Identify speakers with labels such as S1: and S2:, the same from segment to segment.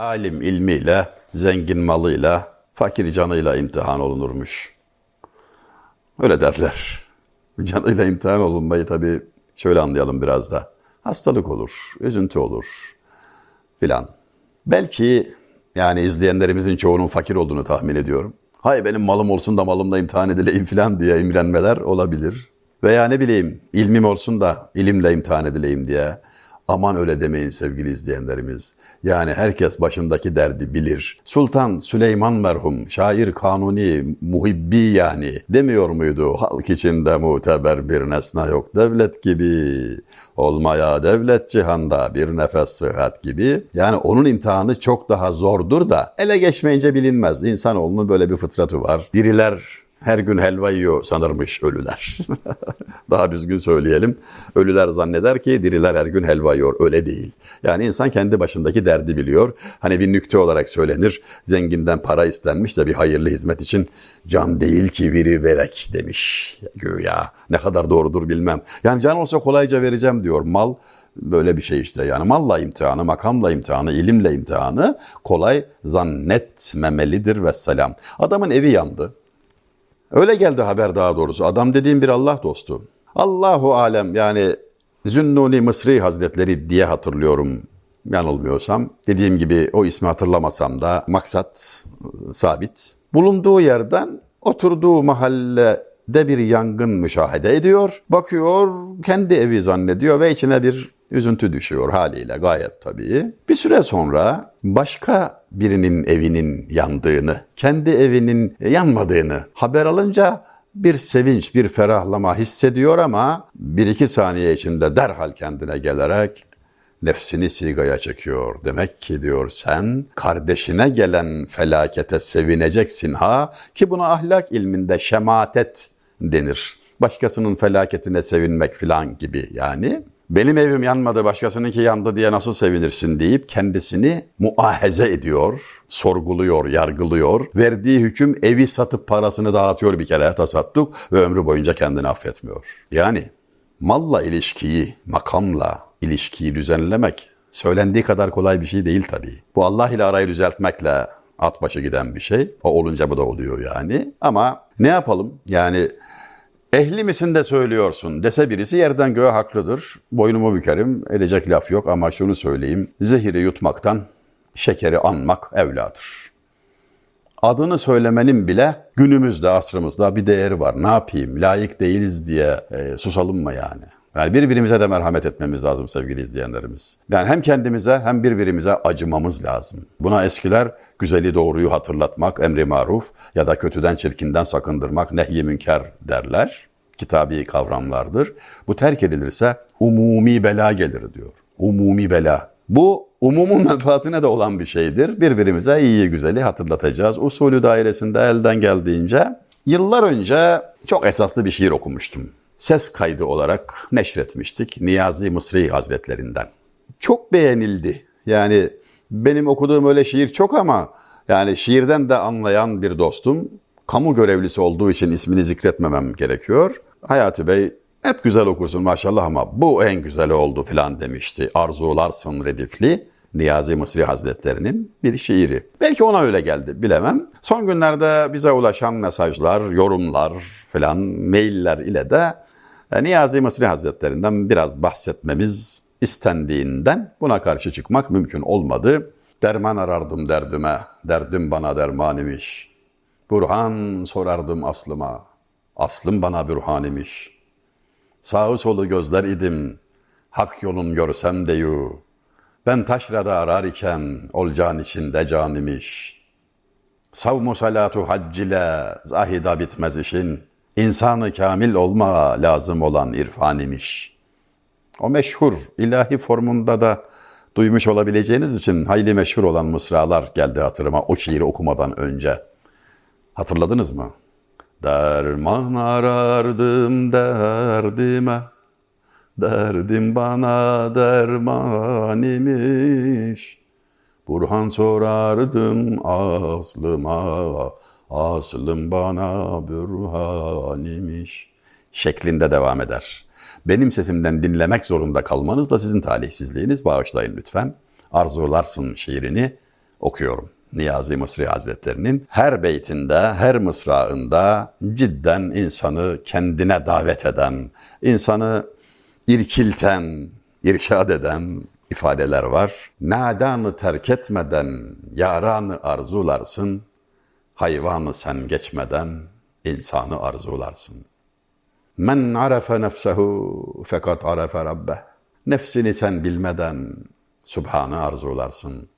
S1: Alim ilmiyle, zengin malıyla, fakir canıyla imtihan olunurmuş. Öyle derler. Canıyla imtihan olunmayı tabii şöyle anlayalım biraz da. Hastalık olur, üzüntü olur filan. Belki yani izleyenlerimizin çoğunun fakir olduğunu tahmin ediyorum. Hay benim malım olsun da malımla imtihan edileyim filan diye imrenmeler olabilir. Veya ne bileyim ilmim olsun da ilimle imtihan edileyim diye. Aman öyle demeyin sevgili izleyenlerimiz. Yani herkes başındaki derdi bilir. Sultan Süleyman merhum, şair kanuni, muhibbi yani demiyor muydu? Halk içinde muteber bir nesne yok devlet gibi. Olmaya devlet cihanda bir nefes sıhhat gibi. Yani onun imtihanı çok daha zordur da ele geçmeyince bilinmez. İnsanoğlunun böyle bir fıtratı var. Diriler her gün helva yiyor sanırmış ölüler. Daha düzgün söyleyelim. Ölüler zanneder ki diriler her gün helva yiyor. Öyle değil. Yani insan kendi başındaki derdi biliyor. Hani bir nükte olarak söylenir. Zenginden para istenmiş de bir hayırlı hizmet için can değil ki veri verek demiş. Güya ne kadar doğrudur bilmem. Yani can olsa kolayca vereceğim diyor. Mal böyle bir şey işte yani malla imtihanı, makamla imtihanı, ilimle imtihanı kolay zannetmemelidir ve selam. Adamın evi yandı. Öyle geldi haber daha doğrusu. Adam dediğim bir Allah dostu. Allahu alem yani Zünnuni Mısri Hazretleri diye hatırlıyorum yanılmıyorsam. Dediğim gibi o ismi hatırlamasam da maksat sabit. Bulunduğu yerden oturduğu mahallede bir yangın müşahede ediyor. Bakıyor kendi evi zannediyor ve içine bir üzüntü düşüyor haliyle gayet tabii. Bir süre sonra başka birinin evinin yandığını, kendi evinin yanmadığını haber alınca bir sevinç, bir ferahlama hissediyor ama bir iki saniye içinde derhal kendine gelerek nefsini sigaya çekiyor. Demek ki diyor sen kardeşine gelen felakete sevineceksin ha ki buna ahlak ilminde şematet denir. Başkasının felaketine sevinmek filan gibi yani benim evim yanmadı başkasınınki yandı diye nasıl sevinirsin deyip kendisini muahaze ediyor, sorguluyor, yargılıyor. Verdiği hüküm evi satıp parasını dağıtıyor bir kere tasadduk ve ömrü boyunca kendini affetmiyor. Yani malla ilişkiyi, makamla ilişkiyi düzenlemek söylendiği kadar kolay bir şey değil tabii. Bu Allah ile arayı düzeltmekle at başı giden bir şey. O olunca bu da oluyor yani. Ama ne yapalım? Yani Ehli misin de söylüyorsun dese birisi yerden göğe haklıdır. Boynumu bükerim edecek laf yok ama şunu söyleyeyim. Zehiri yutmaktan şekeri anmak evladır. Adını söylemenin bile günümüzde asrımızda bir değeri var. Ne yapayım layık değiliz diye e, susalım mı yani? Yani birbirimize de merhamet etmemiz lazım sevgili izleyenlerimiz. Yani hem kendimize hem birbirimize acımamız lazım. Buna eskiler güzeli doğruyu hatırlatmak, emri maruf ya da kötüden çirkinden sakındırmak, nehy münker derler. Kitabi kavramlardır. Bu terk edilirse umumi bela gelir diyor. Umumi bela. Bu umumun menfaatine de olan bir şeydir. Birbirimize iyi güzeli hatırlatacağız. Usulü dairesinde elden geldiğince yıllar önce çok esaslı bir şiir okumuştum ses kaydı olarak neşretmiştik Niyazi Mısri Hazretlerinden. Çok beğenildi. Yani benim okuduğum öyle şiir çok ama yani şiirden de anlayan bir dostum kamu görevlisi olduğu için ismini zikretmemem gerekiyor. Hayati Bey hep güzel okursun maşallah ama bu en güzeli oldu filan demişti. Arzularsın Redifli. Niyazi Mısri Hazretleri'nin bir şiiri. Belki ona öyle geldi bilemem. Son günlerde bize ulaşan mesajlar, yorumlar filan, mailler ile de Niyazi Mısri Hazretlerinden biraz bahsetmemiz istendiğinden buna karşı çıkmak mümkün olmadı. Derman arardım derdime, derdim bana derman imiş. Burhan sorardım aslıma, aslım bana bürhan imiş. Sağı solu gözler idim, hak yolun görsem deyu. Ben taşrada arar iken, olcan içinde can imiş. Savmu salatu hac ile zahida bitmez işin. İnsanı kamil olma lazım olan irfan imiş. O meşhur ilahi formunda da duymuş olabileceğiniz için hayli meşhur olan mısralar geldi hatırıma o şiiri okumadan önce. Hatırladınız mı? Derman arardım derdime, derdim bana derman imiş. Burhan sorardım aslıma, Aslım bana bürhan şeklinde devam eder. Benim sesimden dinlemek zorunda kalmanız da sizin talihsizliğiniz. Bağışlayın lütfen. Arzularsın şiirini okuyorum. Niyazi Mısri Hazretlerinin her beytinde, her mısrağında cidden insanı kendine davet eden, insanı irkilten, irşad eden ifadeler var. Nadanı terk etmeden yaranı arzularsın, hayvanı sen geçmeden insanı arzularsın. Men arefe nefsehu fekat arefe rabbeh. Nefsini sen bilmeden Subhan'ı arzularsın.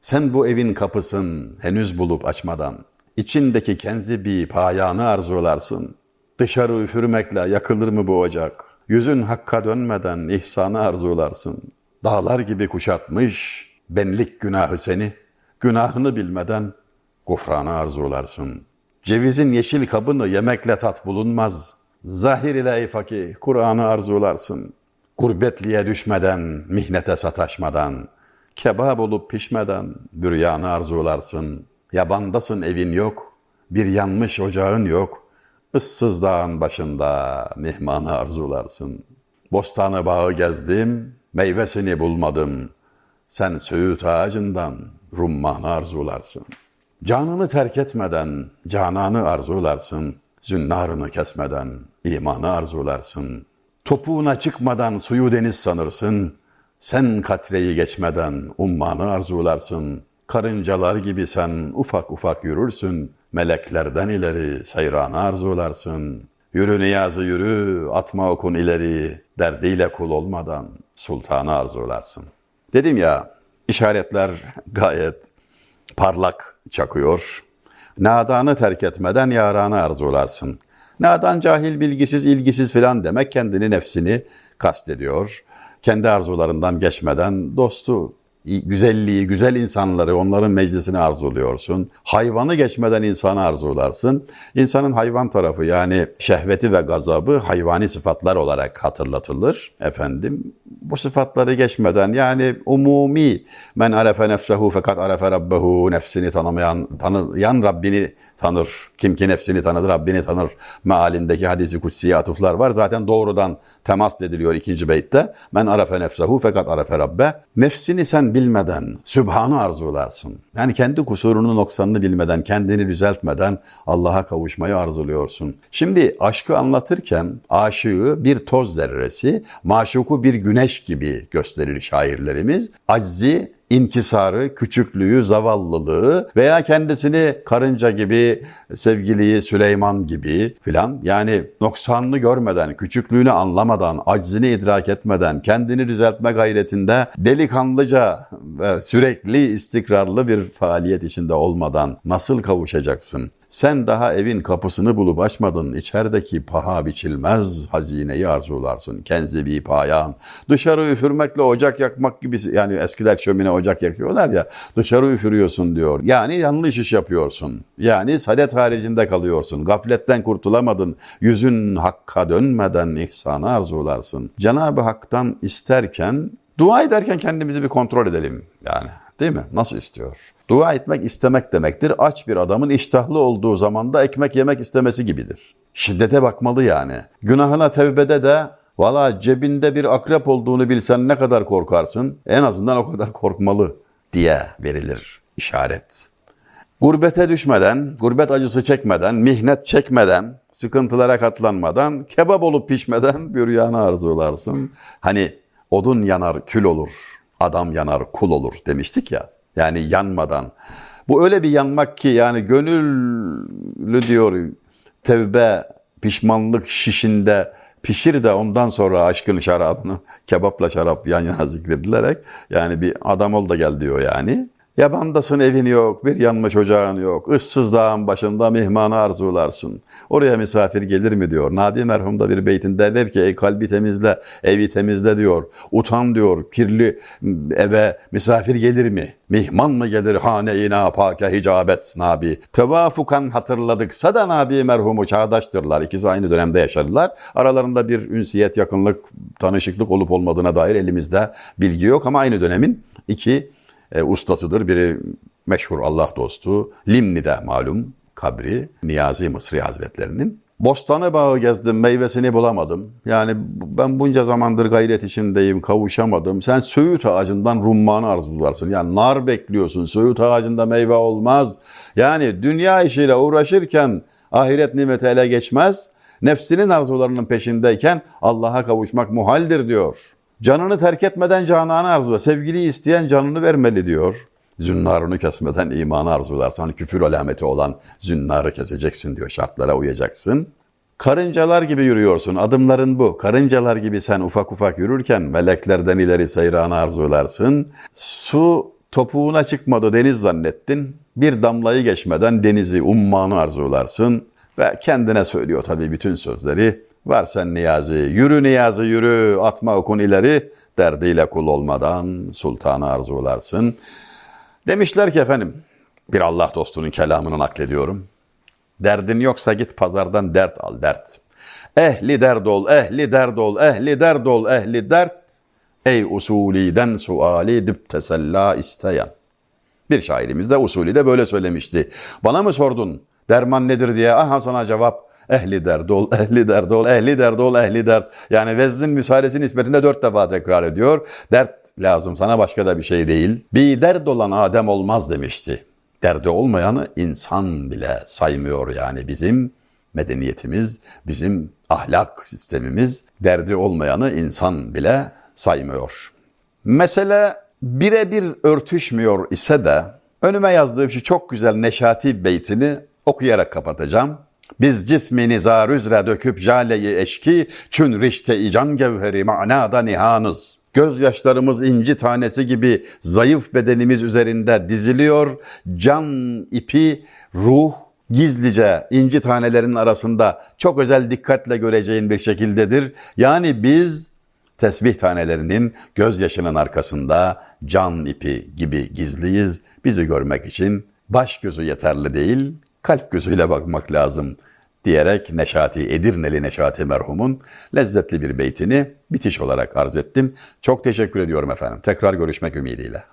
S1: Sen bu evin kapısın henüz bulup açmadan, içindeki kenzi bir payanı arzularsın. Dışarı üfürmekle yakılır mı bu ocak? Yüzün hakka dönmeden ihsanı arzularsın. Dağlar gibi kuşatmış benlik günahı seni, günahını bilmeden gufranı arzularsın. Cevizin yeşil kabını yemekle tat bulunmaz. Zahir ile ey fakih, Kur'an'ı arzularsın. Gurbetliğe düşmeden, mihnete sataşmadan, kebap olup pişmeden büryanı arzularsın. Yabandasın evin yok, bir yanmış ocağın yok. Issız dağın başında mihmanı arzularsın. Bostanı bağı gezdim, meyvesini bulmadım. Sen söğüt ağacından rummanı arzularsın. Canını terk etmeden cananı arzularsın. Zünnarını kesmeden imanı arzularsın. Topuğuna çıkmadan suyu deniz sanırsın. Sen katreyi geçmeden ummanı arzularsın. Karıncalar gibi sen ufak ufak yürürsün. Meleklerden ileri seyranı arzularsın. Yürü niyazı yürü, atma okun ileri. Derdiyle kul olmadan sultanı arzularsın. Dedim ya, işaretler gayet parlak çakıyor. Nadanı terk etmeden yaranı arzularsın. Nadan cahil, bilgisiz, ilgisiz filan demek kendini, nefsini kastediyor. Kendi arzularından geçmeden dostu, güzelliği, güzel insanları, onların meclisini arzuluyorsun. Hayvanı geçmeden insanı arzularsın. İnsanın hayvan tarafı yani şehveti ve gazabı hayvani sıfatlar olarak hatırlatılır. Efendim bu sıfatları geçmeden yani umumi men arefe nefsehu fakat arefe rabbehu nefsini tanımayan, tanıyan Rabbini tanır. Kim ki nefsini tanır, Rabbini tanır. Mealindeki hadisi kutsiye atıflar var. Zaten doğrudan temas ediliyor ikinci beytte. Men arefe nefsehu fakat arefe rabbe. Nefsini sen bilmeden Sübhan'ı arzularsın. Yani kendi kusurunu noksanını bilmeden, kendini düzeltmeden Allah'a kavuşmayı arzuluyorsun. Şimdi aşkı anlatırken aşığı bir toz zerresi, maşuku bir güneş gibi gösterir şairlerimiz. Aczi, inkisarı, küçüklüğü, zavallılığı veya kendisini karınca gibi, sevgiliyi Süleyman gibi filan yani noksanını görmeden, küçüklüğünü anlamadan, aczini idrak etmeden, kendini düzeltme gayretinde delikanlıca ve sürekli istikrarlı bir faaliyet içinde olmadan nasıl kavuşacaksın? Sen daha evin kapısını bulup açmadın. İçerideki paha biçilmez hazineyi arzularsın. Kenzi bir payan. Dışarı üfürmekle ocak yakmak gibi yani eskiler şömine ocak yakıyorlar ya. Dışarı üfürüyorsun diyor. Yani yanlış iş yapıyorsun. Yani sadet haricinde kalıyorsun. Gafletten kurtulamadın. Yüzün hakka dönmeden ihsanı arzularsın. Cenab-ı Hak'tan isterken Dua ederken kendimizi bir kontrol edelim yani. Değil mi? Nasıl istiyor? Dua etmek istemek demektir. Aç bir adamın iştahlı olduğu zamanda ekmek yemek istemesi gibidir. Şiddete bakmalı yani. Günahına tevbede de valla cebinde bir akrep olduğunu bilsen ne kadar korkarsın? En azından o kadar korkmalı diye verilir işaret. Gurbete düşmeden, gurbet acısı çekmeden, mihnet çekmeden, sıkıntılara katlanmadan, kebap olup pişmeden bir rüyanı arzularsın. Hani odun yanar kül olur, adam yanar kul olur demiştik ya. Yani yanmadan. Bu öyle bir yanmak ki yani gönüllü diyor tevbe, pişmanlık şişinde pişir de ondan sonra aşkın şarabını kebapla şarap yan yana zikredilerek yani bir adam ol da gel diyor yani. Yabandasın evin yok, bir yanmış ocağın yok. Issız dağın başında mihmanı arzularsın. Oraya misafir gelir mi diyor. Nabi merhum da bir beytinde der ki ey kalbi temizle, evi temizle diyor. Utan diyor, kirli eve misafir gelir mi? Mihman mı gelir hane-i napake hicabet Nabi? Tevafukan hatırladıksa da Nabi merhumu çağdaştırlar. İkisi aynı dönemde yaşadılar. Aralarında bir ünsiyet, yakınlık, tanışıklık olup olmadığına dair elimizde bilgi yok ama aynı dönemin iki e, ustasıdır. Biri meşhur Allah dostu Limni'de malum kabri Niyazi Mısri Hazretlerinin. Bostanı bağı gezdim, meyvesini bulamadım. Yani ben bunca zamandır gayret içindeyim, kavuşamadım. Sen söğüt ağacından rummanı arzularsın. Yani nar bekliyorsun, söğüt ağacında meyve olmaz. Yani dünya işiyle uğraşırken ahiret nimeti ele geçmez. Nefsinin arzularının peşindeyken Allah'a kavuşmak muhaldir diyor. Canını terk etmeden cananı arzula. Sevgiliyi isteyen canını vermeli diyor. Zünnarını kesmeden imanı arzularsan hani küfür alameti olan zünnarı keseceksin diyor. Şartlara uyacaksın. Karıncalar gibi yürüyorsun. Adımların bu. Karıncalar gibi sen ufak ufak yürürken meleklerden ileri seyranı arzularsın. Su topuğuna çıkmadı deniz zannettin. Bir damlayı geçmeden denizi, ummanı arzularsın. Ve kendine söylüyor tabii bütün sözleri. Var sen niyazi, yürü niyazi yürü, atma okun ileri. Derdiyle kul olmadan sultanı arzularsın. Demişler ki efendim, bir Allah dostunun kelamını naklediyorum. Derdin yoksa git pazardan dert al dert. Ehli derd ol, ehli derd ol, ehli derd ol, ehli dert. Ey usuliden suali dip tesella isteyen. Bir şairimiz de usulü de böyle söylemişti. Bana mı sordun derman nedir diye aha sana cevap. Ehli derd ol, ehli derd ol, ehli derd ol, ehli dert. Yani veznin misalesi nispetinde dört defa tekrar ediyor. Dert lazım sana başka da bir şey değil. Bir derd olan Adem olmaz demişti. Derdi olmayanı insan bile saymıyor yani bizim medeniyetimiz, bizim ahlak sistemimiz derdi olmayanı insan bile saymıyor. Mesele birebir örtüşmüyor ise de önüme yazdığım şu çok güzel Neşati beytini okuyarak kapatacağım. Biz cismi nizar üzre döküp jaleyi eşki, çün rişte can gevheri manada nihanız. Gözyaşlarımız inci tanesi gibi zayıf bedenimiz üzerinde diziliyor. Can ipi, ruh gizlice inci tanelerinin arasında çok özel dikkatle göreceğin bir şekildedir. Yani biz tesbih tanelerinin gözyaşının arkasında can ipi gibi gizliyiz. Bizi görmek için baş gözü yeterli değil, kalp gözüyle bakmak lazım diyerek Neşati, Edirneli Neşati merhumun lezzetli bir beytini bitiş olarak arz ettim. Çok teşekkür ediyorum efendim. Tekrar görüşmek ümidiyle.